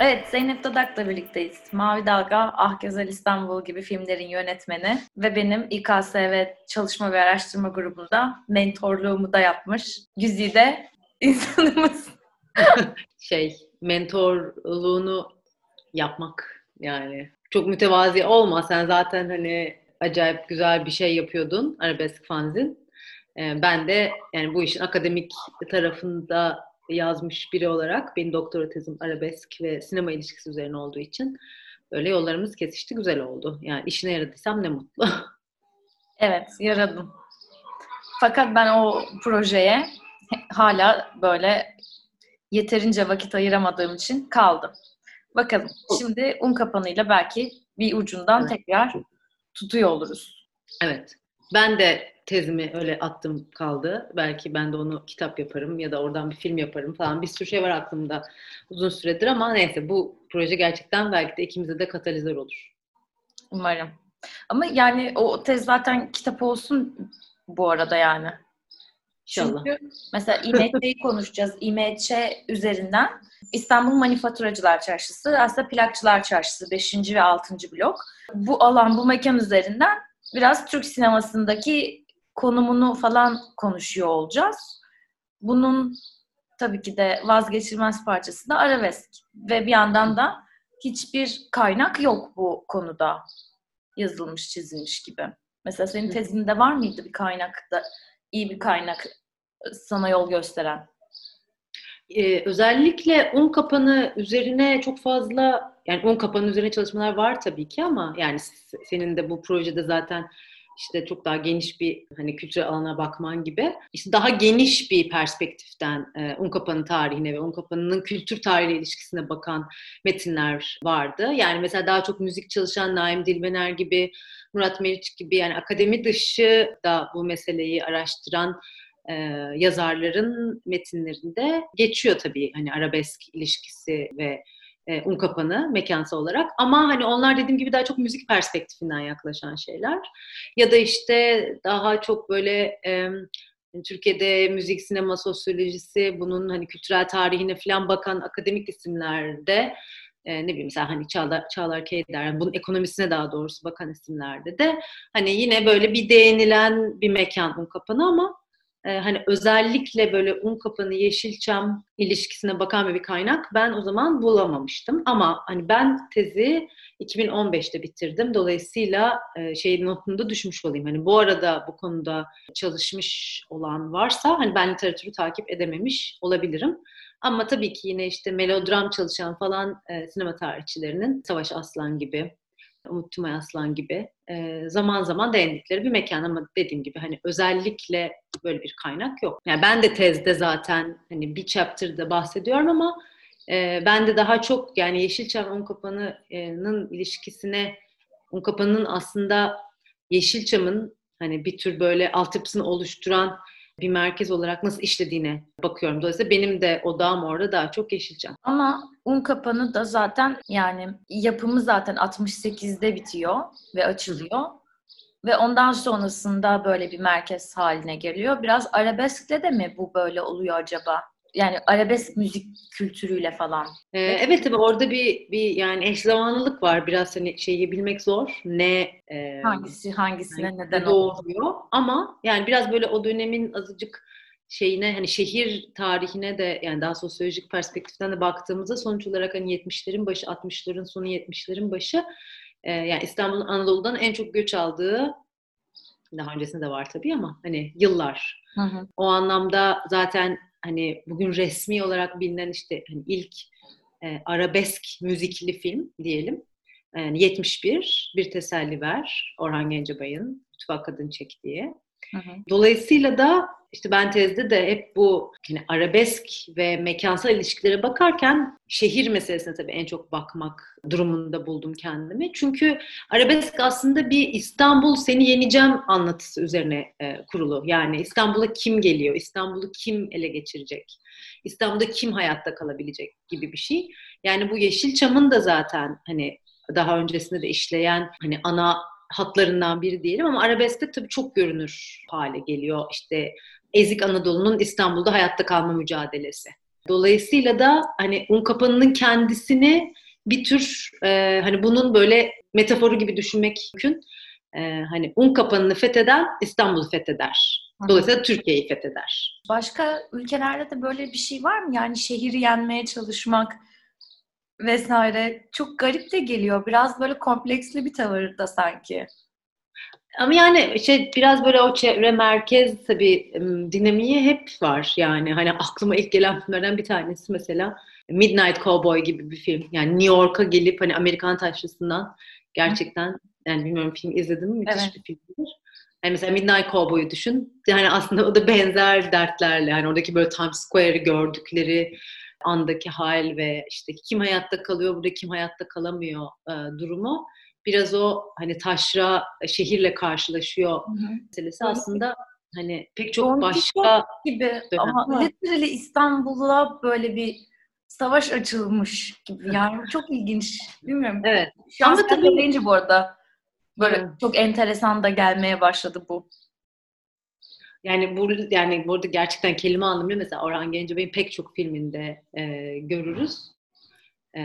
Evet, Zeynep Dadak'la birlikteyiz. Mavi Dalga, Ah Güzel İstanbul gibi filmlerin yönetmeni ve benim İKSV Çalışma ve Araştırma grubunda mentorluğumu da yapmış. Güzide insanımız. şey, mentorluğunu yapmak yani. Çok mütevazi olma. Sen zaten hani acayip güzel bir şey yapıyordun arabesk fanzin. Ee, ben de yani bu işin akademik tarafında yazmış biri olarak benim doktora tezim arabesk ve sinema ilişkisi üzerine olduğu için böyle yollarımız kesişti. Güzel oldu. Yani işine yaradıysam ne mutlu. evet, yaradım. Fakat ben o projeye hala böyle yeterince vakit ayıramadığım için kaldım. Bakalım. Şimdi un kapanıyla belki bir ucundan evet. tekrar tutuyor oluruz. Evet. Ben de tezimi öyle attım kaldı. Belki ben de onu kitap yaparım ya da oradan bir film yaparım falan. Bir sürü şey var aklımda uzun süredir ama neyse bu proje gerçekten belki de ikimize de katalizör olur. Umarım. Ama yani o tez zaten kitap olsun bu arada yani. İnşallah. Çünkü mesela İMÇ'yi konuşacağız. İMÇ üzerinden İstanbul Manifaturacılar Çarşısı, aslında Plakçılar Çarşısı 5. ve 6. blok. Bu alan, bu mekan üzerinden biraz Türk sinemasındaki konumunu falan konuşuyor olacağız. Bunun tabii ki de vazgeçilmez parçası da arabesk. Ve bir yandan da hiçbir kaynak yok bu konuda yazılmış, çizilmiş gibi. Mesela senin tezinde var mıydı bir kaynakta, iyi bir kaynak sana yol gösteren? Ee, özellikle un kapanı üzerine çok fazla yani un kapanı üzerine çalışmalar var tabii ki ama yani senin de bu projede zaten işte çok daha geniş bir hani kültürel alana bakman gibi. İşte daha geniş bir perspektiften e, Unkapan'ın tarihine ve Unkapan'ın kültür tarihi ilişkisine bakan metinler vardı. Yani mesela daha çok müzik çalışan Naim Dilbener gibi, Murat Meriç gibi yani akademi dışı da bu meseleyi araştıran e, yazarların metinlerinde geçiyor tabii hani arabesk ilişkisi ve e, un kapanı mekansal olarak. Ama hani onlar dediğim gibi daha çok müzik perspektifinden yaklaşan şeyler. Ya da işte daha çok böyle e, Türkiye'de müzik, sinema sosyolojisi, bunun hani kültürel tarihine falan bakan akademik isimlerde e, ne bileyim mesela hani Çağlar, Çağlar Keyder, bunun ekonomisine daha doğrusu bakan isimlerde de hani yine böyle bir değinilen bir mekan un kapanı ama e, hani özellikle böyle un kapanı Yeşilçam ilişkisine bakan bir kaynak ben o zaman bulamamıştım. Ama hani ben tezi 2015'te bitirdim. Dolayısıyla e, şey notunda düşmüş olayım. Hani bu arada bu konuda çalışmış olan varsa hani ben literatürü takip edememiş olabilirim. Ama tabii ki yine işte melodram çalışan falan e, sinema tarihçilerinin Savaş Aslan gibi Umut Tümay Aslan gibi e, zaman zaman değindikleri bir mekan ama dediğim gibi hani özellikle böyle bir kaynak yok. Yani ben de tezde zaten hani bir chapter'da bahsediyorum ama e, ben de daha çok yani Yeşilçam Unkapanı'nın ilişkisine Unkapanı'nın aslında Yeşilçam'ın hani bir tür böyle altyapısını oluşturan bir merkez olarak nasıl işlediğine bakıyorum. Dolayısıyla benim de odağım orada daha çok Yeşilçam. Ama un kapanı da zaten yani yapımı zaten 68'de bitiyor ve açılıyor. Ve ondan sonrasında böyle bir merkez haline geliyor. Biraz arabeskle de mi bu böyle oluyor acaba? Yani arabesk müzik kültürüyle falan. Ee, evet tabii orada bir bir yani eş zamanlılık var. Biraz hani şeyi bilmek zor. Ne e, hangisi hangisine yani neden doğuyor. Ama yani biraz böyle o dönemin azıcık şeyine hani şehir tarihine de yani daha sosyolojik perspektiften de baktığımızda sonuç olarak hani 70'lerin başı 60'ların sonu 70'lerin başı e, yani İstanbul'un Anadolu'dan en çok göç aldığı daha öncesinde de var tabii ama hani yıllar. Hı hı. O anlamda zaten hani bugün resmi olarak bilinen işte hani ilk e, arabesk müzikli film diyelim. Yani 71 Bir Teselli Ver Orhan Gencebay'ın Mutfak Kadın çektiği. Hı hı. Dolayısıyla da işte ben tezde de hep bu yani arabesk ve mekansal ilişkilere bakarken şehir meselesine tabii en çok bakmak durumunda buldum kendimi. Çünkü arabesk aslında bir İstanbul seni yeneceğim anlatısı üzerine e, kurulu. Yani İstanbul'a kim geliyor, İstanbul'u kim ele geçirecek, İstanbul'da kim hayatta kalabilecek gibi bir şey. Yani bu Yeşilçam'ın da zaten hani daha öncesinde de işleyen hani ana hatlarından biri diyelim ama arabeskte tabii çok görünür hale geliyor. İşte Ezik Anadolu'nun İstanbul'da hayatta kalma mücadelesi. Dolayısıyla da hani Unkapanı'nın kendisini bir tür e, hani bunun böyle metaforu gibi düşünmek mümkün. E, hani Unkapanı'nı fetheden İstanbul'u fetheder. Dolayısıyla Türkiye'yi fetheder. Başka ülkelerde de böyle bir şey var mı? Yani şehri yenmeye çalışmak vesaire. Çok garip de geliyor. Biraz böyle kompleksli bir tavır da sanki. Ama yani işte biraz böyle o çevre merkez tabii dinamiği hep var yani. Hani aklıma ilk gelen filmlerden bir tanesi mesela Midnight Cowboy gibi bir film. Yani New York'a gelip hani Amerikan taşrasından gerçekten yani bilmiyorum film izledim mi? Müthiş evet. bir filmdir. Yani mesela Midnight Cowboy'u düşün. Yani aslında o da benzer dertlerle. Yani oradaki böyle Times Square'ı gördükleri andaki hal ve işte kim hayatta kalıyor, burada kim hayatta kalamıyor e, durumu biraz o hani taşra şehirle karşılaşıyor Hı-hı. meselesi aslında hani pek çok Don başka gibi dönem. ama literally İstanbul'a böyle bir savaş açılmış gibi. Yani çok ilginç. Bilmiyorum. Evet. Şu an tabii deyince bu arada böyle evet. çok enteresan da gelmeye başladı bu. Yani burada yani burada gerçekten kelime anlamıyla mesela Orhan Gencebay'ın pek çok filminde e, görürüz e,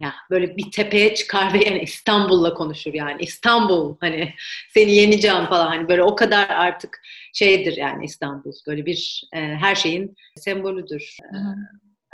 ya böyle bir tepeye çıkar ve yani İstanbul'la konuşur yani İstanbul hani seni yeneceğim falan hani böyle o kadar artık şeydir yani İstanbul böyle bir e, her şeyin sembolüdür.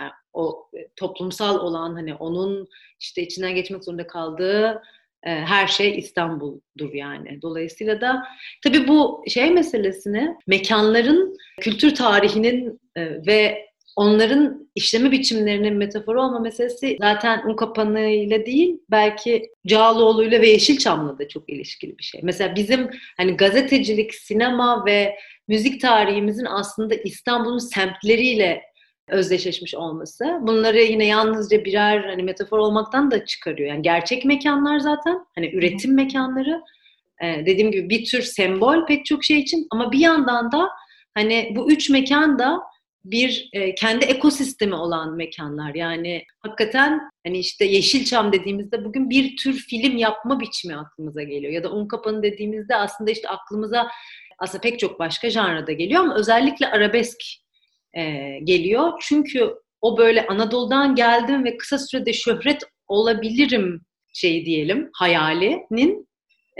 Yani o toplumsal olan hani onun işte içinden geçmek zorunda kaldığı e, her şey İstanbul'dur yani. Dolayısıyla da tabii bu şey meselesini mekanların kültür tarihinin e, ve onların işleme biçimlerinin metaforu olma meselesi zaten un kapanığıyla değil belki Cağaloğlu'yla ve Yeşilçam'la da çok ilişkili bir şey. Mesela bizim hani gazetecilik, sinema ve müzik tarihimizin aslında İstanbul'un semtleriyle özdeşleşmiş olması. Bunları yine yalnızca birer hani metafor olmaktan da çıkarıyor. Yani gerçek mekanlar zaten hani üretim mekanları ee, dediğim gibi bir tür sembol pek çok şey için ama bir yandan da hani bu üç mekan da bir e, kendi ekosistemi olan mekanlar. Yani hakikaten hani işte Yeşilçam dediğimizde bugün bir tür film yapma biçimi aklımıza geliyor. Ya da Unkapanı dediğimizde aslında işte aklımıza aslında pek çok başka janrada geliyor ama özellikle arabesk e, geliyor. Çünkü o böyle Anadolu'dan geldim ve kısa sürede şöhret olabilirim şey diyelim hayalinin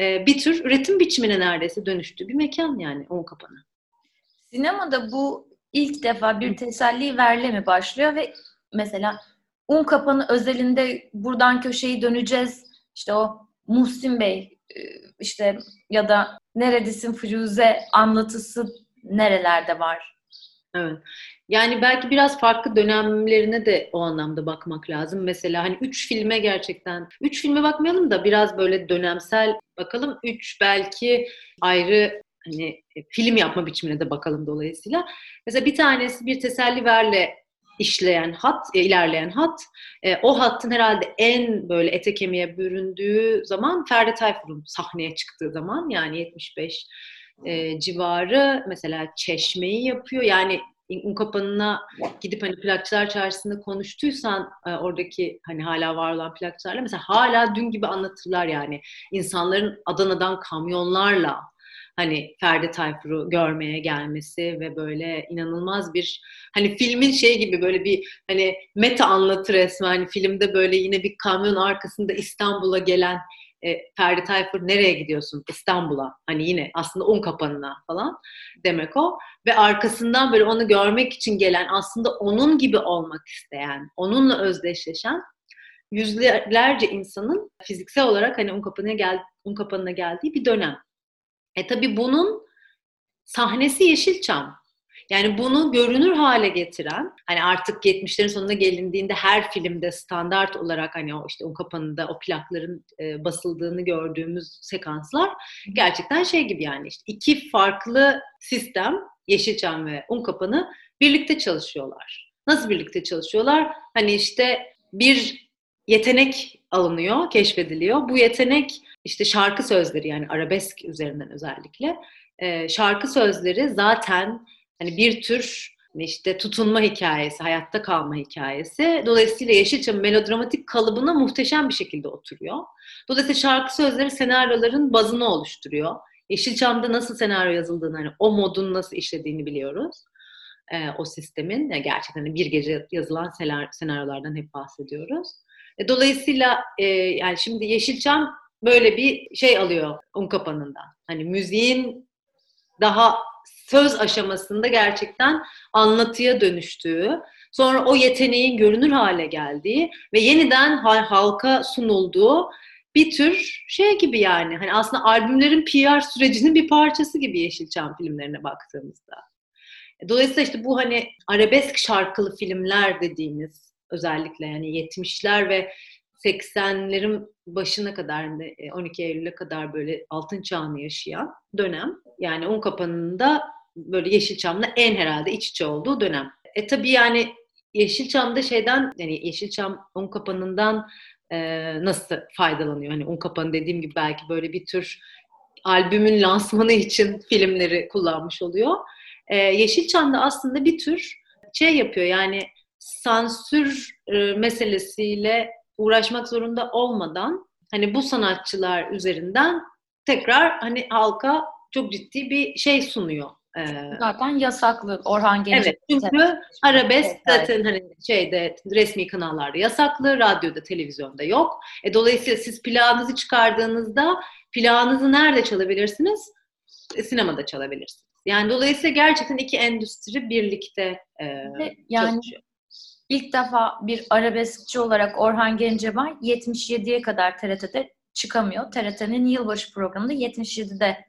e, bir tür üretim biçimine neredeyse dönüştüğü bir mekan yani Unkapanı. Sinemada bu ilk defa bir teselli verle mi başlıyor ve mesela un kapanı özelinde buradan köşeyi döneceğiz. İşte o Muhsin Bey e, işte ya da neredesin Firuze anlatısı nerelerde var? Evet. Yani belki biraz farklı dönemlerine de o anlamda bakmak lazım. Mesela hani üç filme gerçekten, üç filme bakmayalım da biraz böyle dönemsel bakalım. Üç belki ayrı hani e, film yapma biçimine de bakalım dolayısıyla. Mesela bir tanesi bir teselli verle işleyen hat, e, ilerleyen hat. E, o hattın herhalde en böyle ete kemiğe büründüğü zaman Ferdi Tayfur'un sahneye çıktığı zaman yani 75 e, civarı mesela Çeşme'yi yapıyor. Yani un kapanına gidip hani plakçılar çarşısında konuştuysan e, oradaki hani hala var olan plakçılarla mesela hala dün gibi anlatırlar yani insanların Adana'dan kamyonlarla hani Ferdi Tayfur'u görmeye gelmesi ve böyle inanılmaz bir hani filmin şey gibi böyle bir hani meta anlatı resmen hani filmde böyle yine bir kamyon arkasında İstanbul'a gelen e, Ferdi Tayfur nereye gidiyorsun? İstanbul'a. Hani yine aslında un kapanına falan demek o. Ve arkasından böyle onu görmek için gelen aslında onun gibi olmak isteyen, onunla özdeşleşen yüzlerce insanın fiziksel olarak hani un kapanına, gel, un kapanına geldiği bir dönem. E tabi bunun sahnesi Yeşilçam. Yani bunu görünür hale getiren, hani artık 70'lerin sonuna gelindiğinde her filmde standart olarak hani o işte o kapanında o plakların e, basıldığını gördüğümüz sekanslar gerçekten şey gibi yani işte iki farklı sistem Yeşilçam ve Unkapanı birlikte çalışıyorlar. Nasıl birlikte çalışıyorlar? Hani işte bir yetenek alınıyor, keşfediliyor. Bu yetenek işte şarkı sözleri yani arabesk üzerinden özellikle e, şarkı sözleri zaten hani bir tür işte tutunma hikayesi, hayatta kalma hikayesi. Dolayısıyla Yeşilçam melodramatik kalıbına muhteşem bir şekilde oturuyor. Dolayısıyla şarkı sözleri senaryoların bazını oluşturuyor. Yeşilçam'da nasıl senaryo yazıldığını, hani o modun nasıl işlediğini biliyoruz. e, o sistemin. Yani gerçekten bir gece yazılan senaryolardan hep bahsediyoruz. E, dolayısıyla e, yani şimdi Yeşilçam böyle bir şey alıyor un kapanından. Hani müziğin daha söz aşamasında gerçekten anlatıya dönüştüğü, sonra o yeteneğin görünür hale geldiği ve yeniden halka sunulduğu bir tür şey gibi yani. Hani aslında albümlerin PR sürecinin bir parçası gibi Yeşilçam filmlerine baktığımızda. Dolayısıyla işte bu hani arabesk şarkılı filmler dediğimiz özellikle yani 70'ler ve 80'lerin başına kadar 12 e, Eylül'e kadar böyle altın çağını yaşayan dönem. Yani un kapanında böyle Yeşilçam'la en herhalde iç içe olduğu dönem. E tabii yani Yeşilçam'da şeyden yani Yeşilçam un kapanından e, nasıl faydalanıyor? Hani un kapanı dediğim gibi belki böyle bir tür albümün lansmanı için filmleri kullanmış oluyor. E, Yeşilçam'da aslında bir tür şey yapıyor yani sansür e, meselesiyle uğraşmak zorunda olmadan hani bu sanatçılar üzerinden tekrar hani halka çok ciddi bir şey sunuyor. Ee, zaten yasaklı Orhan Gencebay. Evet çünkü arabesk zaten hani şeyde resmi kanallarda yasaklı, radyoda, televizyonda yok. E, dolayısıyla siz plağınızı çıkardığınızda plağınızı nerede çalabilirsiniz? E, sinemada çalabilirsiniz. Yani dolayısıyla gerçekten iki endüstri birlikte e, yani çalışıyor. İlk defa bir arabeskçi olarak Orhan Gencebay 77'ye kadar TRT'de çıkamıyor. TRT'nin yılbaşı programında 77'de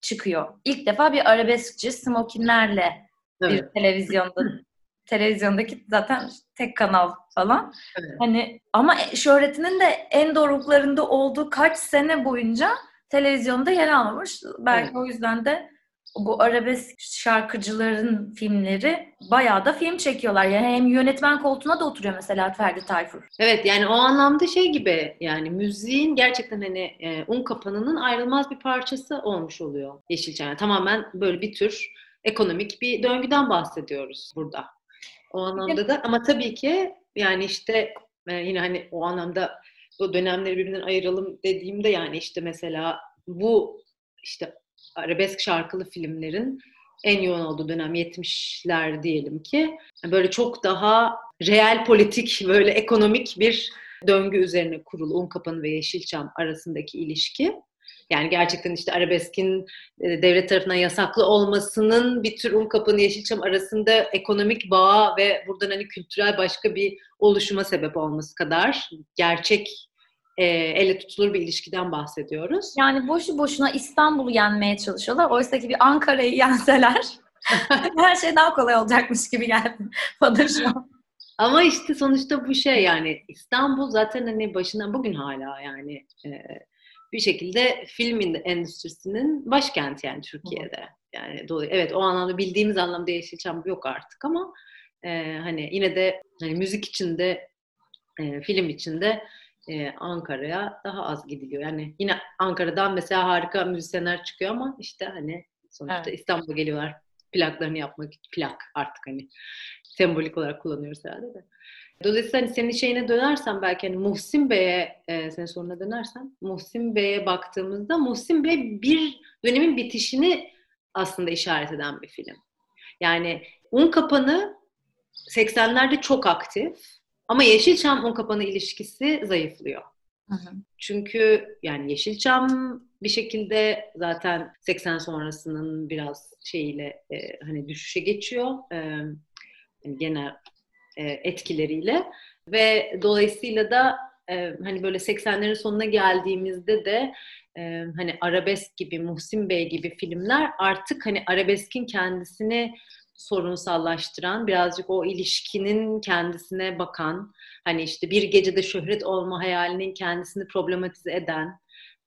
çıkıyor. İlk defa bir arabeskçi smokinlerle evet. bir televizyonda televizyondaki zaten tek kanal falan. Evet. Hani ama şöhretinin de en doruklarında olduğu kaç sene boyunca televizyonda yer almış. Belki evet. o yüzden de bu arabesk şarkıcıların filmleri bayağı da film çekiyorlar. Yani hem yönetmen koltuğuna da oturuyor mesela Ferdi Tayfur. Evet yani o anlamda şey gibi yani müziğin gerçekten hani e, un kapanının ayrılmaz bir parçası olmuş oluyor Yeşilçam. Yani tamamen böyle bir tür ekonomik bir döngüden bahsediyoruz burada. O anlamda da ama tabii ki yani işte e, yine hani o anlamda o dönemleri birbirinden ayıralım dediğimde yani işte mesela bu işte arabesk şarkılı filmlerin en yoğun olduğu dönem 70'ler diyelim ki böyle çok daha real politik böyle ekonomik bir döngü üzerine kurulu Un Kapanı ve Yeşilçam arasındaki ilişki. Yani gerçekten işte arabeskin e, devlet tarafından yasaklı olmasının bir tür Un Kapanı Yeşilçam arasında ekonomik bağ ve buradan hani kültürel başka bir oluşuma sebep olması kadar gerçek e, elle tutulur bir ilişkiden bahsediyoruz. Yani boşu boşuna İstanbul'u yenmeye çalışıyorlar. Oysa ki bir Ankara'yı yenseler her şey daha kolay olacakmış gibi geldi bana şu an. Ama işte sonuçta bu şey yani İstanbul zaten hani başından bugün hala yani e, bir şekilde film endüstrisinin başkenti yani Türkiye'de. Yani dolayı evet o anlamda bildiğimiz anlamda Yeşilçam yok artık ama e, hani yine de hani müzik içinde e, film içinde e, Ankara'ya daha az gidiliyor. Yani yine Ankara'dan mesela harika müzisyenler çıkıyor ama işte hani sonuçta evet. İstanbul'a geliyorlar plaklarını yapmak plak artık hani sembolik olarak kullanıyoruz herhalde de. Dolayısıyla hani senin şeyine dönersen belki hani Muhsin Bey'e e, senin soruna dönersen Muhsin Bey'e baktığımızda Muhsin Bey bir dönemin bitişini aslında işaret eden bir film. Yani Un Kapanı 80'lerde çok aktif ama Yeşilçam un kapanı ilişkisi zayıflıyor. Hı hı. Çünkü yani Yeşilçam bir şekilde zaten 80 sonrasının biraz şeyiyle e, hani düşüşe geçiyor. E, yani genel e, etkileriyle ve dolayısıyla da e, hani böyle 80'lerin sonuna geldiğimizde de e, hani arabesk gibi Muhsin Bey gibi filmler artık hani arabeskin kendisini sorunsallaştıran, birazcık o ilişkinin kendisine bakan, hani işte bir gecede şöhret olma hayalinin kendisini problematize eden,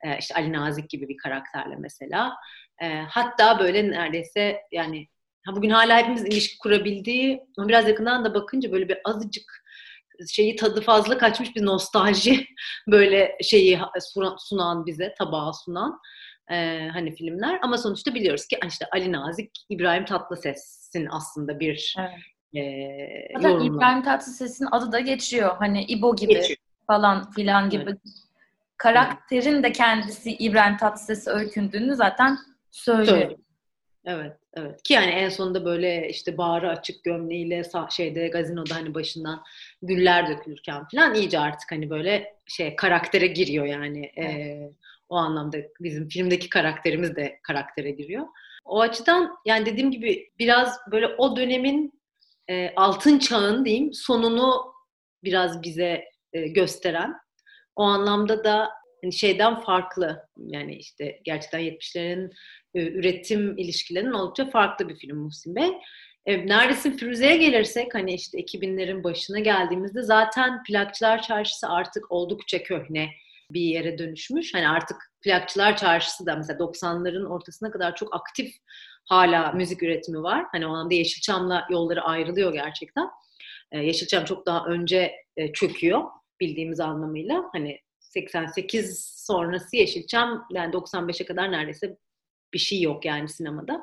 e, işte Ali Nazik gibi bir karakterle mesela. E, hatta böyle neredeyse yani bugün hala hepimiz ilişki kurabildiği, biraz yakından da bakınca böyle bir azıcık şeyi tadı fazla kaçmış bir nostalji böyle şeyi sunan bize, tabağa sunan e, hani filmler. Ama sonuçta biliyoruz ki işte Ali Nazik, İbrahim Tatlıses'in aslında bir evet. e, Zaten yorumlu. İbrahim Tatlıses'in adı da geçiyor. Hani İbo gibi geçiyor. falan filan gibi. Evet. Karakterin de kendisi İbrahim Tatlıses'e öykündüğünü zaten söylüyor. Söyle. Evet. evet. Ki yani en sonunda böyle işte bağrı açık gömleğiyle şeyde gazinoda hani başından güller dökülürken falan iyice artık hani böyle şey karaktere giriyor yani. Evet. Ee, o anlamda bizim filmdeki karakterimiz de karaktere giriyor. O açıdan yani dediğim gibi biraz böyle o dönemin e, altın çağın diyeyim sonunu biraz bize e, gösteren o anlamda da hani şeyden farklı yani işte gerçekten 70'lerin e, üretim ilişkilerinin oldukça farklı bir film Muhsin Bey. E, neredesin Firuze'ye gelirsek hani işte 2000'lerin başına geldiğimizde zaten plakçılar çarşısı artık oldukça köhne bir yere dönüşmüş. Hani artık plakçılar çarşısı da mesela 90'ların ortasına kadar çok aktif hala müzik üretimi var. Hani o anda Yeşilçam'la yolları ayrılıyor gerçekten. Ee, Yeşilçam çok daha önce e, çöküyor bildiğimiz anlamıyla. Hani 88 sonrası Yeşilçam yani 95'e kadar neredeyse bir şey yok yani sinemada.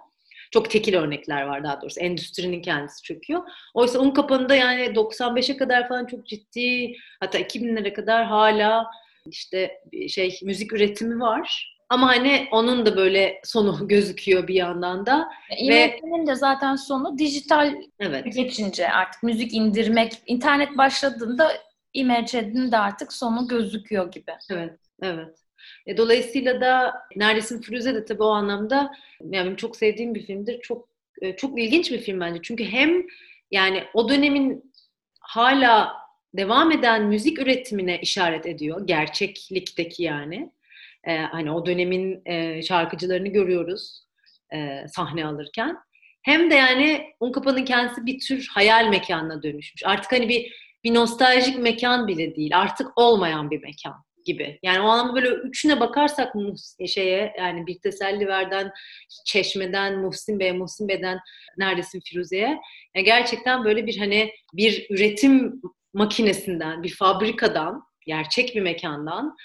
Çok tekil örnekler var daha doğrusu. Endüstrinin kendisi çöküyor. Oysa un kapanında yani 95'e kadar falan çok ciddi hatta 2000'lere kadar hala işte şey müzik üretimi var. Ama hani onun da böyle sonu gözüküyor bir yandan da. İMF'nin de zaten sonu dijital evet. geçince artık müzik indirmek, internet başladığında IMC'nin de artık sonu gözüküyor gibi. Evet, evet. E, dolayısıyla da Neredesin Firuze de tabii o anlamda yani çok sevdiğim bir filmdir. Çok e, çok ilginç bir film bence. Çünkü hem yani o dönemin hala devam eden müzik üretimine işaret ediyor. Gerçeklikteki yani. E, hani o dönemin e, şarkıcılarını görüyoruz e, sahne alırken. Hem de yani Unkapa'nın kendisi bir tür hayal mekanına dönüşmüş. Artık hani bir bir nostaljik mekan bile değil. Artık olmayan bir mekan gibi. Yani o anlamda böyle üçüne bakarsak şeye yani bir teselliverden, çeşmeden, Muhsin Bey, Muhsin Bey'den neredesin Firuze'ye. Yani gerçekten böyle bir hani bir üretim makinesinden, bir fabrikadan, gerçek bir mekandan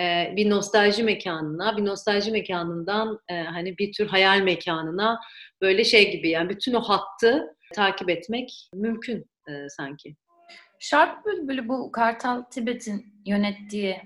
e, bir nostalji mekanına, bir nostalji mekanından e, hani bir tür hayal mekanına böyle şey gibi yani bütün o hattı takip etmek mümkün e, sanki. Şark Bülbülü bu Kartal Tibet'in yönettiği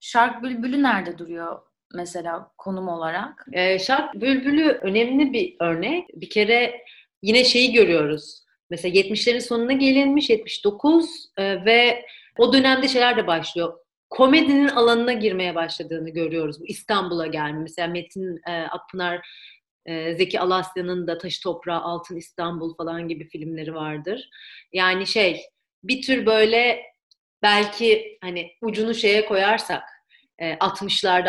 Şark Bülbülü nerede duruyor mesela konum olarak? Ee, Şark Bülbülü önemli bir örnek. Bir kere yine şeyi görüyoruz. Mesela 70'lerin sonuna gelinmiş 79 e, ve o dönemde şeyler de başlıyor komedinin alanına girmeye başladığını görüyoruz. Bu İstanbul'a gelme. Mesela Metin e, Akpınar, e, Zeki Alasya'nın da Taşı Toprağı, Altın İstanbul falan gibi filmleri vardır. Yani şey bir tür böyle belki hani ucunu şeye koyarsak e, 60'larda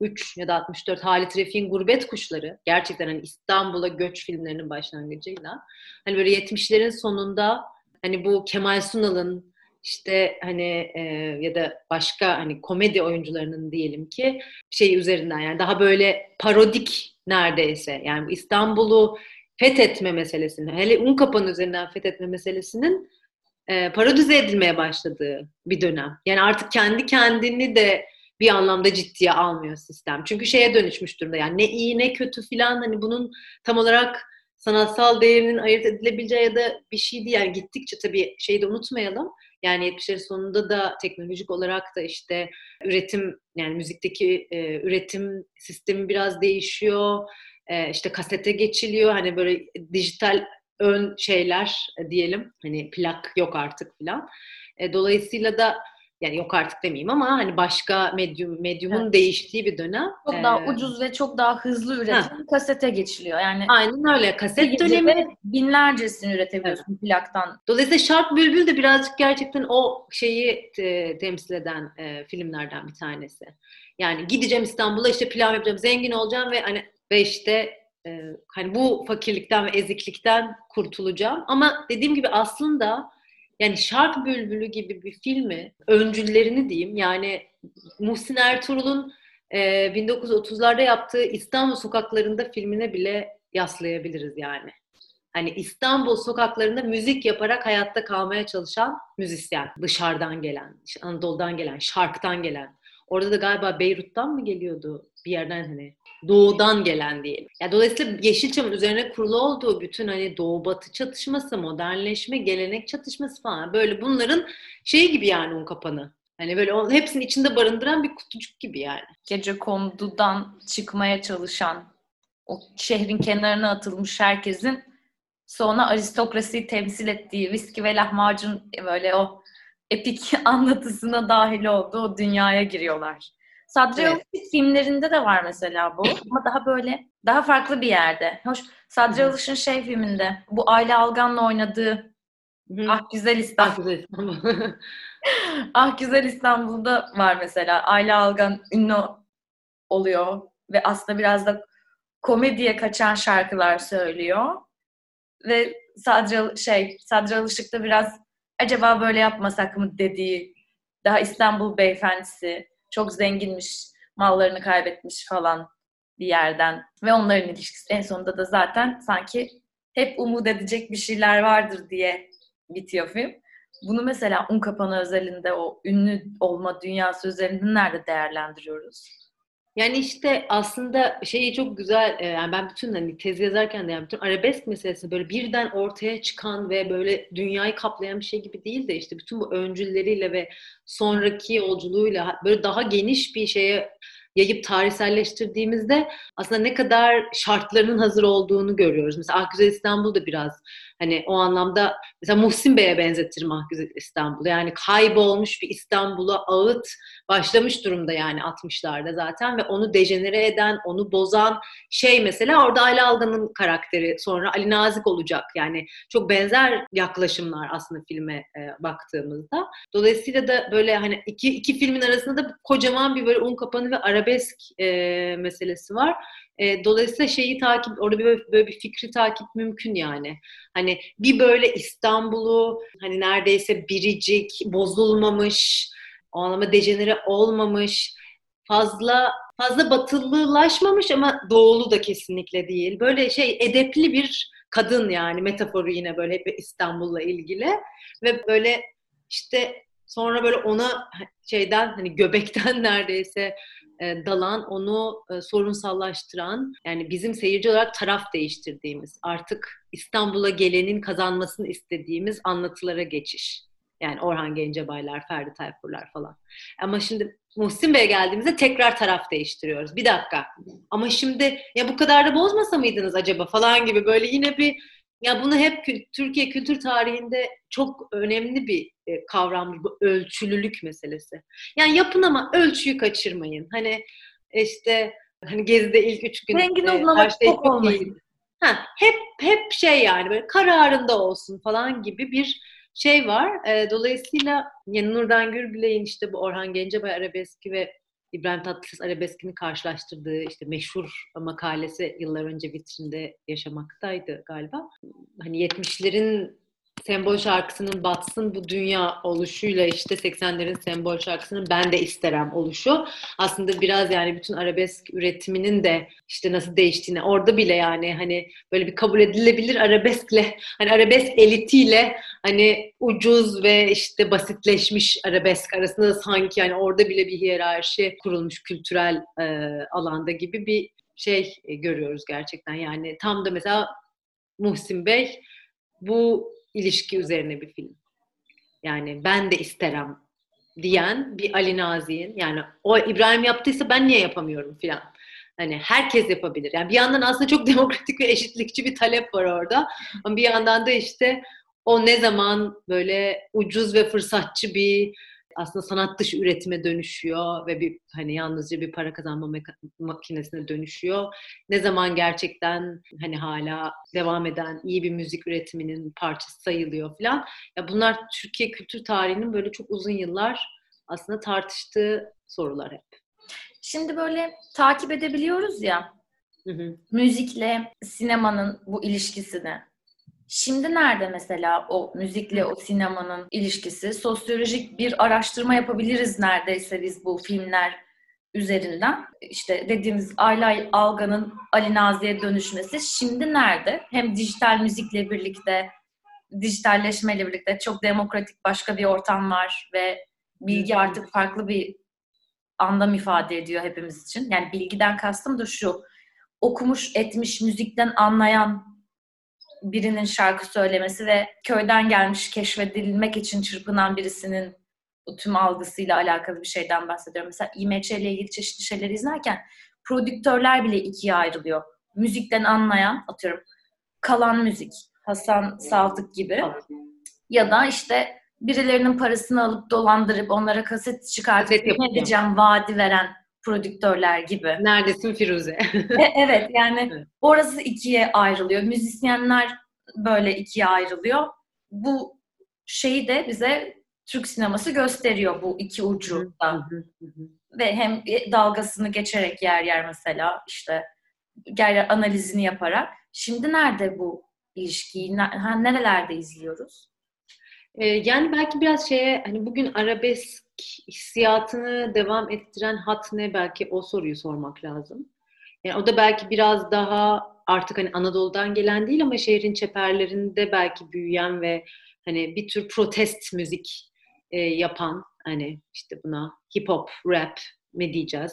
63 ya da 64 Halit Refik'in Gurbet Kuşları. Gerçekten hani İstanbul'a göç filmlerinin başlangıcıyla. Hani böyle 70'lerin sonunda hani bu Kemal Sunal'ın işte hani e, ya da başka hani komedi oyuncularının diyelim ki şey üzerinden yani daha böyle parodik neredeyse. Yani İstanbul'u fethetme meselesini hele Unkapan üzerinden fethetme meselesinin e, parodize edilmeye başladığı bir dönem. Yani artık kendi kendini de bir anlamda ciddiye almıyor sistem. Çünkü şeye dönüşmüş durumda yani ne iyi ne kötü filan hani bunun tam olarak sanatsal değerinin ayırt edilebileceği ya da bir şey değil. Yani gittikçe tabii şeyi de unutmayalım. Yani 70'lerin sonunda da teknolojik olarak da işte üretim yani müzikteki e, üretim sistemi biraz değişiyor. E, işte kasete geçiliyor. Hani böyle dijital ön şeyler e, diyelim. Hani plak yok artık filan. E, dolayısıyla da yani yok artık demeyeyim ama hani başka medyum medyumun evet. değiştiği bir dönem. Çok ee, daha ucuz ve çok daha hızlı üretim ha. kasete geçiliyor. Yani Aynen öyle. Kaset dönemi binlercesini üretebiliyorsun evet. plaktan. Dolayısıyla Şark Bülbül de birazcık gerçekten o şeyi te, temsil eden e, filmlerden bir tanesi. Yani gideceğim İstanbul'a işte plan yapacağım, zengin olacağım ve hani ve işte e, hani bu fakirlikten ve eziklikten kurtulacağım. Ama dediğim gibi aslında yani Şark Bülbülü gibi bir filmi öncüllerini diyeyim yani Muhsin Ertuğrul'un e, 1930'larda yaptığı İstanbul sokaklarında filmine bile yaslayabiliriz yani. Hani İstanbul sokaklarında müzik yaparak hayatta kalmaya çalışan müzisyen. Dışarıdan gelen, Anadolu'dan gelen, Şark'tan gelen. Orada da galiba Beyrut'tan mı geliyordu bir yerden hani doğudan gelen diyelim. Yani dolayısıyla Yeşilçam'ın üzerine kurulu olduğu bütün hani doğu batı çatışması, modernleşme, gelenek çatışması falan böyle bunların şey gibi yani un kapanı. Hani böyle o, hepsinin içinde barındıran bir kutucuk gibi yani. Gece kondudan çıkmaya çalışan o şehrin kenarına atılmış herkesin sonra aristokrasiyi temsil ettiği viski ve lahmacun böyle o epik anlatısına dahil olduğu dünyaya giriyorlar. Sadri evet. Alışık filmlerinde de var mesela bu ama daha böyle daha farklı bir yerde. Hoş Sadri Alış'ın şey filminde bu Aile Algan'la oynadığı Ah Güzel İstanbul. Ah Güzel İstanbul. ah Güzel İstanbul'da var mesela. Aile Algan ünlü oluyor ve aslında biraz da komediye kaçan şarkılar söylüyor. Ve Sadri şey Sadri Alışık da biraz acaba böyle yapmasak mı dediği daha İstanbul beyefendisi çok zenginmiş, mallarını kaybetmiş falan bir yerden ve onların ilişkisi en sonunda da zaten sanki hep umut edecek bir şeyler vardır diye bitiyor film. Bunu mesela Un Kapanı özelinde o ünlü olma dünyası üzerinde nerede değerlendiriyoruz? Yani işte aslında şeyi çok güzel, e, yani ben bütün hani tez yazarken de yani bütün arabesk meselesi böyle birden ortaya çıkan ve böyle dünyayı kaplayan bir şey gibi değil de işte bütün bu öncülleriyle ve sonraki yolculuğuyla böyle daha geniş bir şeye yayıp tarihselleştirdiğimizde aslında ne kadar şartlarının hazır olduğunu görüyoruz. Mesela Ah Güzel İstanbul da biraz hani o anlamda mesela Muhsin Bey'e benzetirim Ah Güzel İstanbul. Yani kaybolmuş bir İstanbul'a ağıt başlamış durumda yani 60'larda zaten ve onu dejenere eden, onu bozan şey mesela orada Ali Algan'ın karakteri sonra Ali Nazik olacak. Yani çok benzer yaklaşımlar aslında filme e, baktığımızda. Dolayısıyla da böyle hani iki, iki filmin arasında da kocaman bir böyle un kapanı ve arabesk e, meselesi var. E, dolayısıyla şeyi takip, orada böyle, böyle bir fikri takip mümkün yani. Hani bir böyle İstanbul'u hani neredeyse biricik, bozulmamış, o anlamda dejenere olmamış, fazla fazla batılılaşmamış ama doğulu da kesinlikle değil. Böyle şey edepli bir kadın yani metaforu yine böyle hep İstanbul'la ilgili ve böyle işte sonra böyle ona şeyden hani göbekten neredeyse e, dalan, onu e, sorunsallaştıran, yani bizim seyirci olarak taraf değiştirdiğimiz, artık İstanbul'a gelenin kazanmasını istediğimiz anlatılara geçiş. Yani Orhan Gencebaylar, Ferdi Tayfurlar falan. Ama şimdi Muhsin Bey'e geldiğimizde tekrar taraf değiştiriyoruz. Bir dakika. Ama şimdi ya bu kadar da bozmasa mıydınız acaba falan gibi böyle yine bir ya bunu hep Türkiye kültür tarihinde çok önemli bir e, kavram bu ölçülülük meselesi. Yani yapın ama ölçüyü kaçırmayın. Hani işte hani gezide ilk üç gün Zengin e, olmamak şey çok olmasın. Ha, hep hep şey yani böyle kararında olsun falan gibi bir şey var. E, dolayısıyla yani Nurdan Gürbilek'in işte bu Orhan Gencebay arabeski ve İbrahim Tatlıses arabeskini karşılaştırdığı işte meşhur makalesi yıllar önce vitrinde yaşamaktaydı galiba. Hani 70'lerin sembol şarkısının batsın bu dünya oluşuyla işte 80'lerin sembol şarkısının ben de isterem oluşu. Aslında biraz yani bütün arabesk üretiminin de işte nasıl değiştiğini orada bile yani hani böyle bir kabul edilebilir arabeskle hani arabesk elitiyle hani ucuz ve işte basitleşmiş arabesk arasında sanki yani orada bile bir hiyerarşi kurulmuş kültürel e, alanda gibi bir şey e, görüyoruz gerçekten. Yani tam da mesela Muhsin Bey bu ilişki üzerine bir film. Yani ben de isterim diyen bir Ali Nazi'nin yani o İbrahim yaptıysa ben niye yapamıyorum filan. Hani herkes yapabilir. Yani bir yandan aslında çok demokratik ve eşitlikçi bir talep var orada. Ama bir yandan da işte o ne zaman böyle ucuz ve fırsatçı bir aslında sanat dışı üretime dönüşüyor ve bir hani yalnızca bir para kazanma makinesine dönüşüyor. Ne zaman gerçekten hani hala devam eden iyi bir müzik üretiminin parçası sayılıyor falan. Ya bunlar Türkiye kültür tarihinin böyle çok uzun yıllar aslında tartıştığı sorular hep. Şimdi böyle takip edebiliyoruz ya hı hı. müzikle sinemanın bu ilişkisini. Şimdi nerede mesela o müzikle o sinemanın ilişkisi? Sosyolojik bir araştırma yapabiliriz neredeyse biz bu filmler üzerinden. İşte dediğimiz Aylay Algan'ın Ali Nazi'ye dönüşmesi şimdi nerede? Hem dijital müzikle birlikte, dijitalleşmeyle birlikte çok demokratik başka bir ortam var ve bilgi artık farklı bir anlam ifade ediyor hepimiz için. Yani bilgiden kastım da şu, okumuş etmiş müzikten anlayan birinin şarkı söylemesi ve köyden gelmiş keşfedilmek için çırpınan birisinin o tüm algısıyla alakalı bir şeyden bahsediyorum. Mesela IMC ile ilgili çeşitli şeyleri izlerken prodüktörler bile ikiye ayrılıyor. müzikten anlayan atıyorum kalan müzik Hasan Saltık gibi ya da işte birilerinin parasını alıp dolandırıp onlara kaset çıkartıp ne edeceğim vaadi veren prodüktörler gibi. Neredesin Firuze? e, evet yani evet. orası ikiye ayrılıyor. Müzisyenler böyle ikiye ayrılıyor. Bu şeyi de bize Türk sineması gösteriyor bu iki ucu da. Ve hem dalgasını geçerek yer yer mesela işte yer yer analizini yaparak. Şimdi nerede bu ilişkiyi? Nerelerde izliyoruz? Ee, yani belki biraz şeye hani bugün arabesk hissiyatını devam ettiren hat ne belki o soruyu sormak lazım. Yani o da belki biraz daha artık hani Anadolu'dan gelen değil ama şehrin çeperlerinde belki büyüyen ve hani bir tür protest müzik e, yapan hani işte buna hip hop, rap mi diyeceğiz.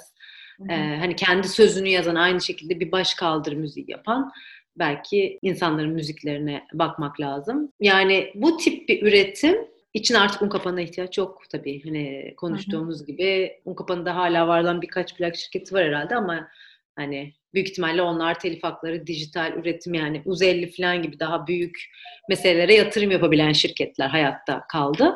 Ee, hani kendi sözünü yazan aynı şekilde bir baş kaldır müziği yapan belki insanların müziklerine bakmak lazım. Yani bu tip bir üretim için artık un kapanına ihtiyaç yok tabii. Hani konuştuğumuz hı hı. gibi un kapanında hala var olan birkaç plak şirketi var herhalde ama hani büyük ihtimalle onlar telif hakları, dijital üretim yani Uzelli falan gibi daha büyük meselelere yatırım yapabilen şirketler hayatta kaldı.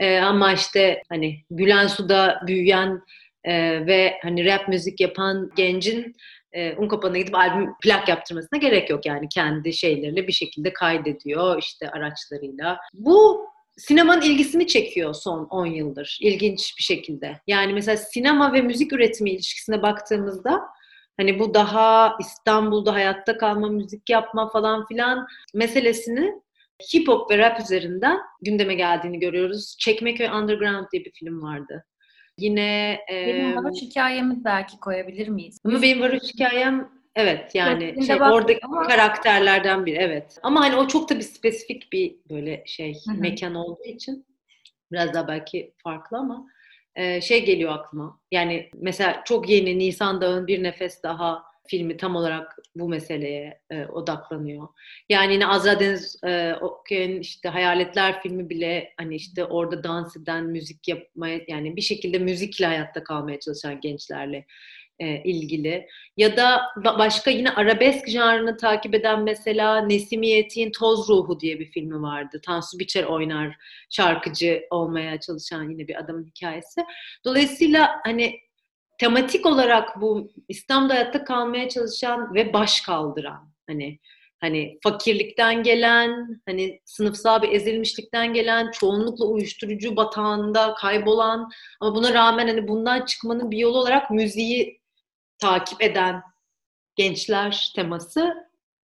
Ee, ama işte hani Gülen Su'da büyüyen e, ve hani rap müzik yapan gencin e, Unkapan'a gidip albüm plak yaptırmasına gerek yok yani kendi şeyleriyle bir şekilde kaydediyor işte araçlarıyla. Bu sinemanın ilgisini çekiyor son 10 yıldır ilginç bir şekilde. Yani mesela sinema ve müzik üretimi ilişkisine baktığımızda hani bu daha İstanbul'da hayatta kalma, müzik yapma falan filan meselesini hip hop ve rap üzerinden gündeme geldiğini görüyoruz. Çekmeköy Underground diye bir film vardı. Yine benim varoş hikayemi belki koyabilir miyiz? Ama benim varoş hikayem evet yani şey, oradaki ama... karakterlerden biri evet. Ama hani o çok da bir spesifik bir böyle şey Hı-hı. mekan olduğu için biraz daha belki farklı ama e, şey geliyor aklıma. Yani mesela çok yeni Nisan Dağı'nın bir nefes daha filmi tam olarak bu meseleye e, odaklanıyor. Yani yine Azra Deniz e, Okuya'nın işte Hayaletler filmi bile hani işte orada dans eden, müzik yapmaya yani bir şekilde müzikle hayatta kalmaya çalışan gençlerle e, ilgili. Ya da başka yine arabesk janrını takip eden mesela Nesimiyet'in Toz Ruhu diye bir filmi vardı. Tansu Biçer oynar şarkıcı olmaya çalışan yine bir adamın hikayesi. Dolayısıyla hani tematik olarak bu İslam'da hayatta kalmaya çalışan ve baş kaldıran hani hani fakirlikten gelen, hani sınıfsal bir ezilmişlikten gelen, çoğunlukla uyuşturucu batağında kaybolan ama buna rağmen hani bundan çıkmanın bir yolu olarak müziği takip eden gençler teması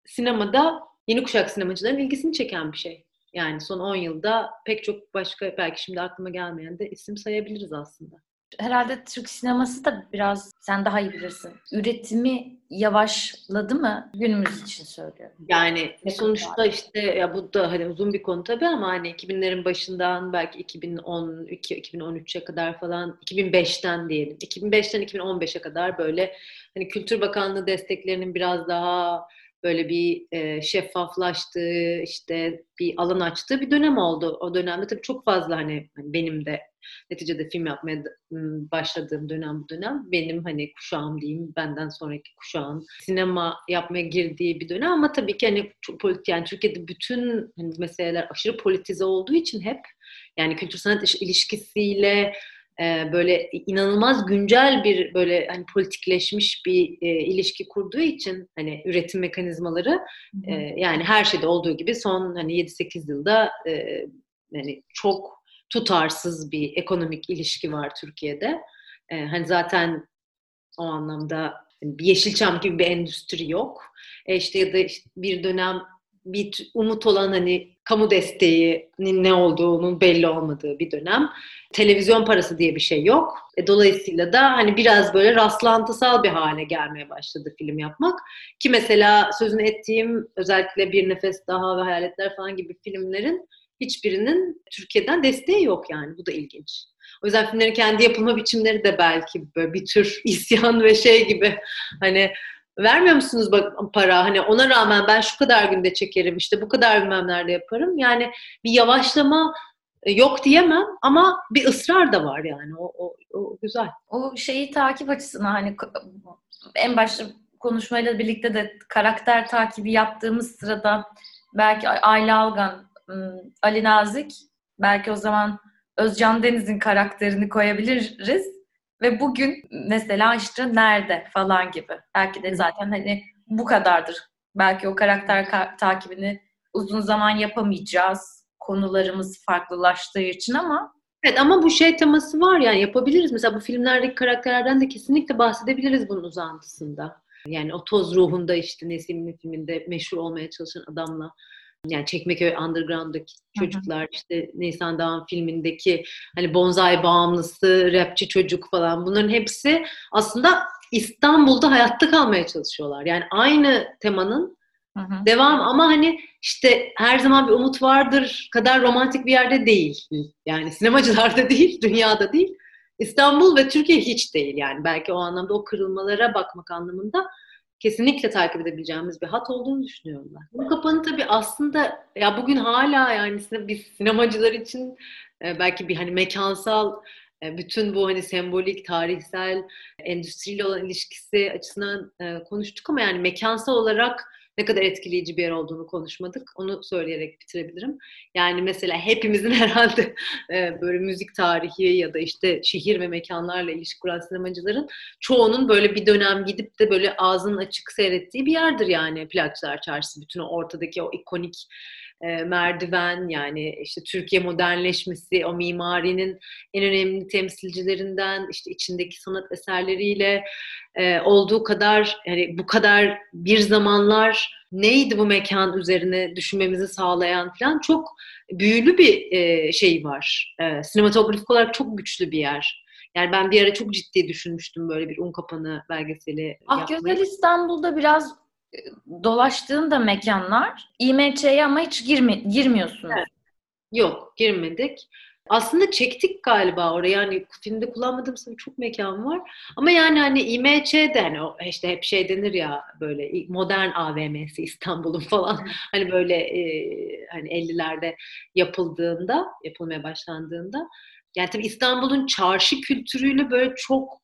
sinemada yeni kuşak sinemacıların ilgisini çeken bir şey. Yani son 10 yılda pek çok başka belki şimdi aklıma gelmeyen de isim sayabiliriz aslında. Herhalde Türk sineması da biraz sen daha iyi bilirsin. Üretimi yavaşladı mı? Günümüz için söylüyorum. Yani Yakın sonuçta var. işte ya bu da hani uzun bir konu tabii ama hani 2000'lerin başından belki 2012 2013'e kadar falan 2005'ten diyelim. 2005'ten 2015'e kadar böyle hani Kültür Bakanlığı desteklerinin biraz daha böyle bir e, şeffaflaştığı işte bir alan açtığı bir dönem oldu. O dönemde tabii çok fazla hani, hani benim de neticede film yapmaya başladığım dönem bu dönem benim hani kuşağım diyeyim benden sonraki kuşağın sinema yapmaya girdiği bir dönem ama tabii ki hani politik yani Türkiye'de bütün hani meseleler aşırı politize olduğu için hep yani kültür sanat ilişkisiyle böyle inanılmaz güncel bir böyle hani politikleşmiş bir e, ilişki kurduğu için hani üretim mekanizmaları e, yani her şeyde olduğu gibi son hani 7-8 yılda e, yani çok tutarsız bir ekonomik ilişki var Türkiye'de. E, hani zaten o anlamda hani bir Yeşilçam gibi bir endüstri yok. E işte ya da işte bir dönem bir umut olan hani kamu desteğinin ne olduğunun belli olmadığı bir dönem. Televizyon parası diye bir şey yok. E, dolayısıyla da hani biraz böyle rastlantısal bir hale gelmeye başladı film yapmak. Ki mesela sözünü ettiğim özellikle Bir Nefes Daha ve Hayaletler falan gibi filmlerin hiçbirinin Türkiye'den desteği yok yani. Bu da ilginç. O yüzden filmlerin kendi yapılma biçimleri de belki böyle bir tür isyan ve şey gibi hani vermiyor musunuz para hani ona rağmen ben şu kadar günde çekerim işte bu kadar bilmem nerede yaparım yani bir yavaşlama e, yok diyemem ama bir ısrar da var yani o, o, o güzel. O şeyi takip açısından hani en başta konuşmayla birlikte de karakter takibi yaptığımız sırada belki Ayla Algan, Ali Nazik, belki o zaman Özcan Deniz'in karakterini koyabiliriz. Ve bugün mesela işte nerede falan gibi. Belki de zaten hani bu kadardır. Belki o karakter ka- takibini uzun zaman yapamayacağız. Konularımız farklılaştığı için ama Evet ama bu şey teması var yani yapabiliriz. Mesela bu filmlerdeki karakterlerden de kesinlikle bahsedebiliriz bunun uzantısında. Yani o toz ruhunda işte Nesim'in filminde meşhur olmaya çalışan adamla yani Çekmeköy Underground'daki çocuklar işte Nisan Dağın filmindeki hani bonsai bağımlısı, rapçi çocuk falan bunların hepsi aslında İstanbul'da hayatta kalmaya çalışıyorlar. Yani aynı temanın hı hı. devam ama hani işte her zaman bir umut vardır kadar romantik bir yerde değil. Yani sinemacılarda değil, dünyada değil. İstanbul ve Türkiye hiç değil yani. Belki o anlamda o kırılmalara bakmak anlamında kesinlikle takip edebileceğimiz bir hat olduğunu düşünüyorum ben. Bu kapanı tabii aslında ya bugün hala yani biz sinemacılar için e, belki bir hani mekansal e, bütün bu hani sembolik, tarihsel, endüstriyle olan ilişkisi açısından e, konuştuk ama yani mekansal olarak ne kadar etkileyici bir yer olduğunu konuşmadık. Onu söyleyerek bitirebilirim. Yani mesela hepimizin herhalde e, böyle müzik tarihi ya da işte şehir ve mekanlarla ilişki kuran sinemacıların çoğunun böyle bir dönem gidip de böyle ağzının açık seyrettiği bir yerdir yani Plakçılar Çarşısı. Bütün o ortadaki o ikonik e, merdiven yani işte Türkiye modernleşmesi, o mimarinin en önemli temsilcilerinden işte içindeki sanat eserleriyle e, olduğu kadar yani bu kadar bir zamanlar neydi bu mekan üzerine düşünmemizi sağlayan falan çok büyülü bir e, şey var. E, sinematografik olarak çok güçlü bir yer. Yani ben bir ara çok ciddi düşünmüştüm böyle bir un kapanı belgeseli Ah Güzel İstanbul'da biraz dolaştığında mekanlar IMC'ye ama hiç girmi girmiyorsunuz. Evet. Yok girmedik. Aslında çektik galiba oraya yani filmde kullanmadığım çok mekan var. Ama yani hani IMC'de hani işte hep şey denir ya böyle modern AVM'si İstanbul'un falan hani böyle e, hani 50'lerde yapıldığında yapılmaya başlandığında yani tabii İstanbul'un çarşı kültürüyle böyle çok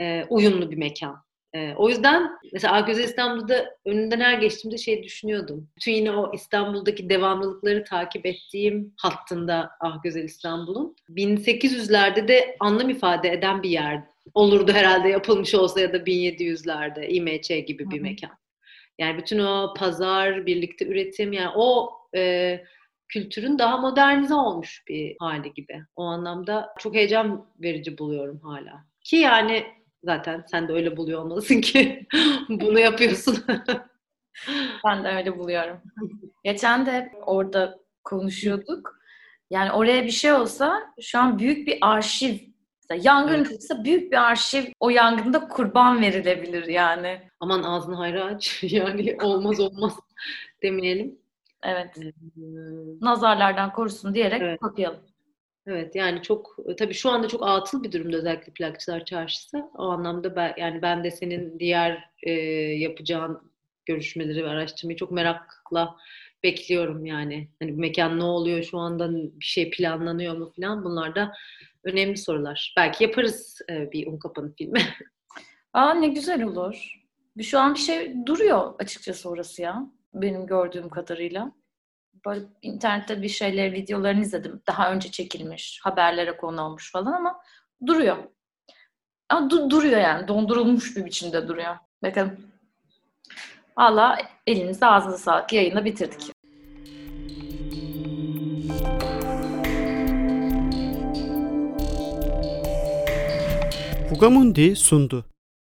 e, uyumlu bir mekan. E, o yüzden mesela Akgözel İstanbul'da önünden her geçtiğimde şey düşünüyordum. Bütün yine o İstanbul'daki devamlılıkları takip ettiğim hattında Ah Güzel İstanbul'un 1800'lerde de anlam ifade eden bir yer olurdu herhalde yapılmış olsa ya da 1700'lerde İMÇ gibi bir mekan. Yani bütün o pazar, birlikte üretim yani o e, kültürün daha modernize olmuş bir hali gibi. O anlamda çok heyecan verici buluyorum hala. Ki yani Zaten sen de öyle buluyor olmalısın ki bunu yapıyorsun. ben de öyle buluyorum. Geçen de orada konuşuyorduk. Yani oraya bir şey olsa şu an büyük bir arşiv yangın çıksa büyük bir arşiv o yangında kurban verilebilir yani. Aman ağzını hayra aç. Yani olmaz olmaz demeyelim. Evet. Ee, Nazarlardan korusun diyerek evet. kapayalım. Evet yani çok tabii şu anda çok atıl bir durumda özellikle plakçılar çarşısı. O anlamda ben, yani ben de senin diğer e, yapacağın görüşmeleri ve araştırmayı çok merakla bekliyorum yani. Hani bu mekan ne oluyor şu anda bir şey planlanıyor mu falan bunlar da önemli sorular. Belki yaparız e, bir un kapanı filmi. Aa ne güzel olur. Şu an bir şey duruyor açıkçası orası ya. Benim gördüğüm kadarıyla böyle internette bir şeyler, videolarını izledim. Daha önce çekilmiş, haberlere konu olmuş falan ama duruyor. Ama du- duruyor yani. Dondurulmuş bir biçimde duruyor. Bakalım. Valla elinize ağzınıza sağlık. Yayını bitirdik. Fugamundi sundu.